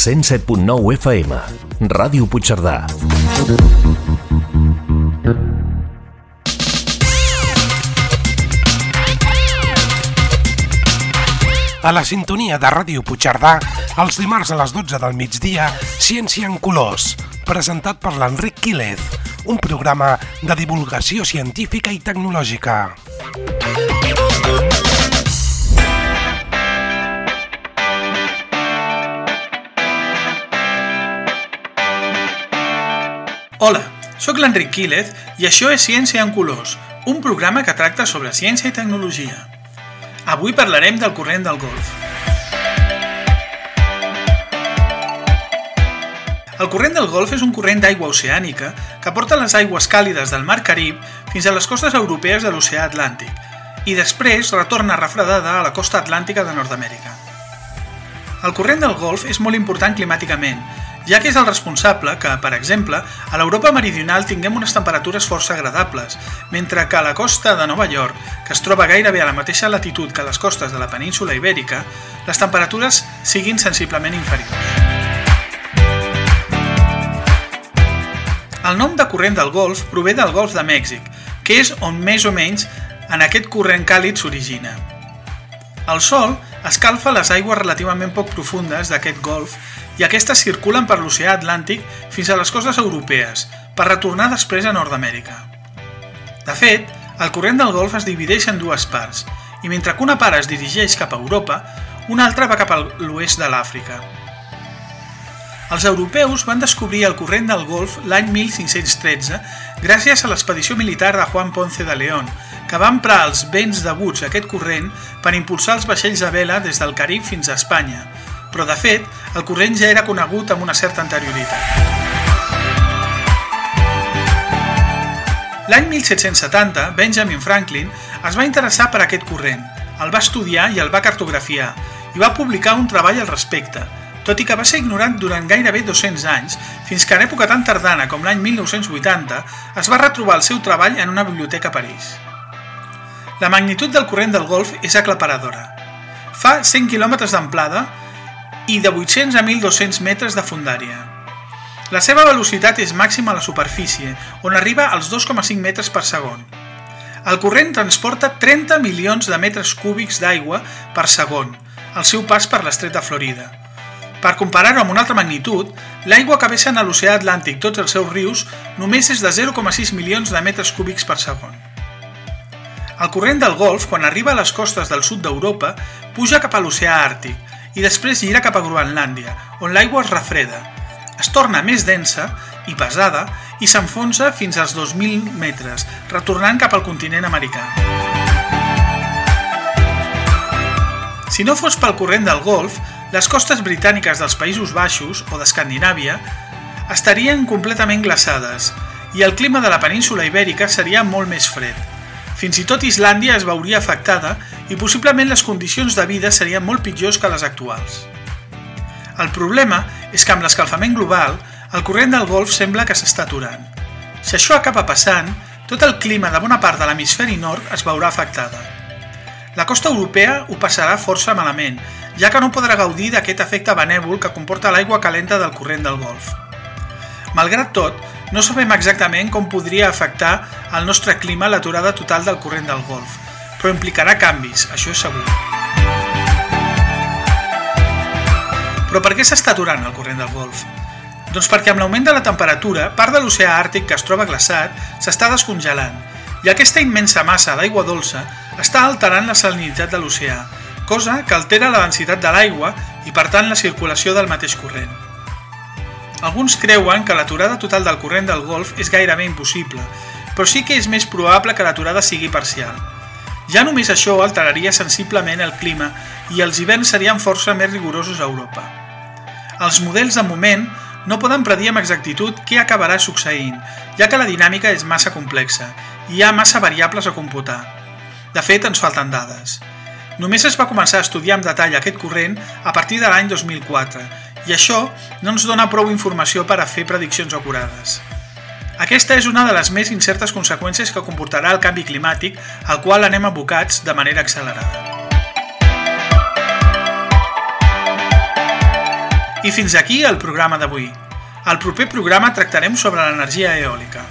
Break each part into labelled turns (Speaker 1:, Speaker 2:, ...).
Speaker 1: 107.9 FM. Ràdio Puigcerdà.
Speaker 2: A la sintonia de Ràdio Puigcerdà, els dimarts a les 12 del migdia, Ciència en Colors, presentat per l'Enric Quílez, un programa de divulgació científica i tecnològica.
Speaker 3: Hola, sóc l'Enric Quílez i això és Ciència en Colors, un programa que tracta sobre ciència i tecnologia. Avui parlarem del corrent del Golf. El corrent del Golf és un corrent d'aigua oceànica que porta les aigües càlides del Mar Carib fins a les costes europees de l'oceà Atlàntic i després retorna refredada a la costa atlàntica de Nord-Amèrica. El corrent del Golf és molt important climàticament ja que és el responsable que, per exemple, a l'Europa meridional tinguem unes temperatures força agradables, mentre que a la costa de Nova York, que es troba gairebé a la mateixa latitud que les costes de la península Ibèrica, les temperatures siguin sensiblement inferiors. El nom de corrent del Golf prové del Golf de Mèxic, que és on més o menys en aquest corrent càlid s'origina. El Sol escalfa les aigües relativament poc profundes d'aquest golf i aquestes circulen per l'oceà Atlàntic fins a les costes europees, per retornar després a Nord-Amèrica. De fet, el corrent del Golf es divideix en dues parts, i mentre que una part es dirigeix cap a Europa, una altra va cap a l'oest de l'Àfrica. Els europeus van descobrir el corrent del Golf l'any 1513 gràcies a l'expedició militar de Juan Ponce de León, que va emprar els vents deguts a aquest corrent per impulsar els vaixells a vela des del Carib fins a Espanya, però de fet el corrent ja era conegut amb una certa anterioritat. L'any 1770, Benjamin Franklin es va interessar per aquest corrent, el va estudiar i el va cartografiar, i va publicar un treball al respecte, tot i que va ser ignorat durant gairebé 200 anys, fins que en època tan tardana com l'any 1980 es va retrobar el seu treball en una biblioteca a París. La magnitud del corrent del Golf és aclaparadora. Fa 100 km d'amplada i de 800 a 1.200 metres de fundària. La seva velocitat és màxima a la superfície, on arriba als 2,5 metres per segon. El corrent transporta 30 milions de metres cúbics d'aigua per segon, al seu pas per l'estret de Florida. Per comparar-ho amb una altra magnitud, l'aigua que vessa en l'oceà Atlàntic tots els seus rius només és de 0,6 milions de metres cúbics per segon. El corrent del Golf, quan arriba a les costes del sud d'Europa, puja cap a l'oceà Àrtic, i després gira cap a Groenlàndia, on l'aigua es refreda. Es torna més densa i pesada i s'enfonsa fins als 2.000 metres, retornant cap al continent americà. Si no fos pel corrent del Golf, les costes britàniques dels Països Baixos o d'Escandinàvia estarien completament glaçades i el clima de la península ibèrica seria molt més fred. Fins i tot Islàndia es veuria afectada i possiblement les condicions de vida serien molt pitjors que les actuals. El problema és que amb l'escalfament global, el corrent del Golf sembla que s'està aturant. Si això acaba passant, tot el clima de bona part de l'hemisferi nord es veurà afectada. La costa europea ho passarà força malament, ja que no podrà gaudir d'aquest efecte benèvol que comporta l'aigua calenta del corrent del Golf. Malgrat tot, no sabem exactament com podria afectar el nostre clima l'aturada total del corrent del Golf, però implicarà canvis, això és segur. Però per què s'està aturant el corrent del Golf? Doncs perquè amb l'augment de la temperatura, part de l'oceà àrtic que es troba glaçat s'està descongelant i aquesta immensa massa d'aigua dolça està alterant la salinitat de l'oceà, cosa que altera la densitat de l'aigua i per tant la circulació del mateix corrent. Alguns creuen que l'aturada total del corrent del Golf és gairebé impossible, però sí que és més probable que l'aturada sigui parcial. Ja només això alteraria sensiblement el clima i els hiverns serien força més rigorosos a Europa. Els models de moment no poden predir amb exactitud què acabarà succeint, ja que la dinàmica és massa complexa i hi ha massa variables a computar. De fet, ens falten dades. Només es va començar a estudiar amb detall aquest corrent a partir de l'any 2004 i això no ens dona prou informació per a fer prediccions acurades. Aquesta és una de les més incertes conseqüències que comportarà el canvi climàtic al qual anem abocats de manera accelerada. I fins aquí el programa d'avui. Al proper programa tractarem sobre l'energia eòlica.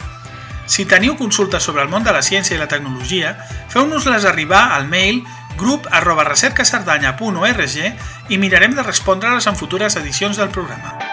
Speaker 3: Si teniu consultes sobre el món de la ciència i la tecnologia, feu-nos-les arribar al mail grup arroba recercacerdanya.org i mirarem de respondre-les en futures edicions del programa.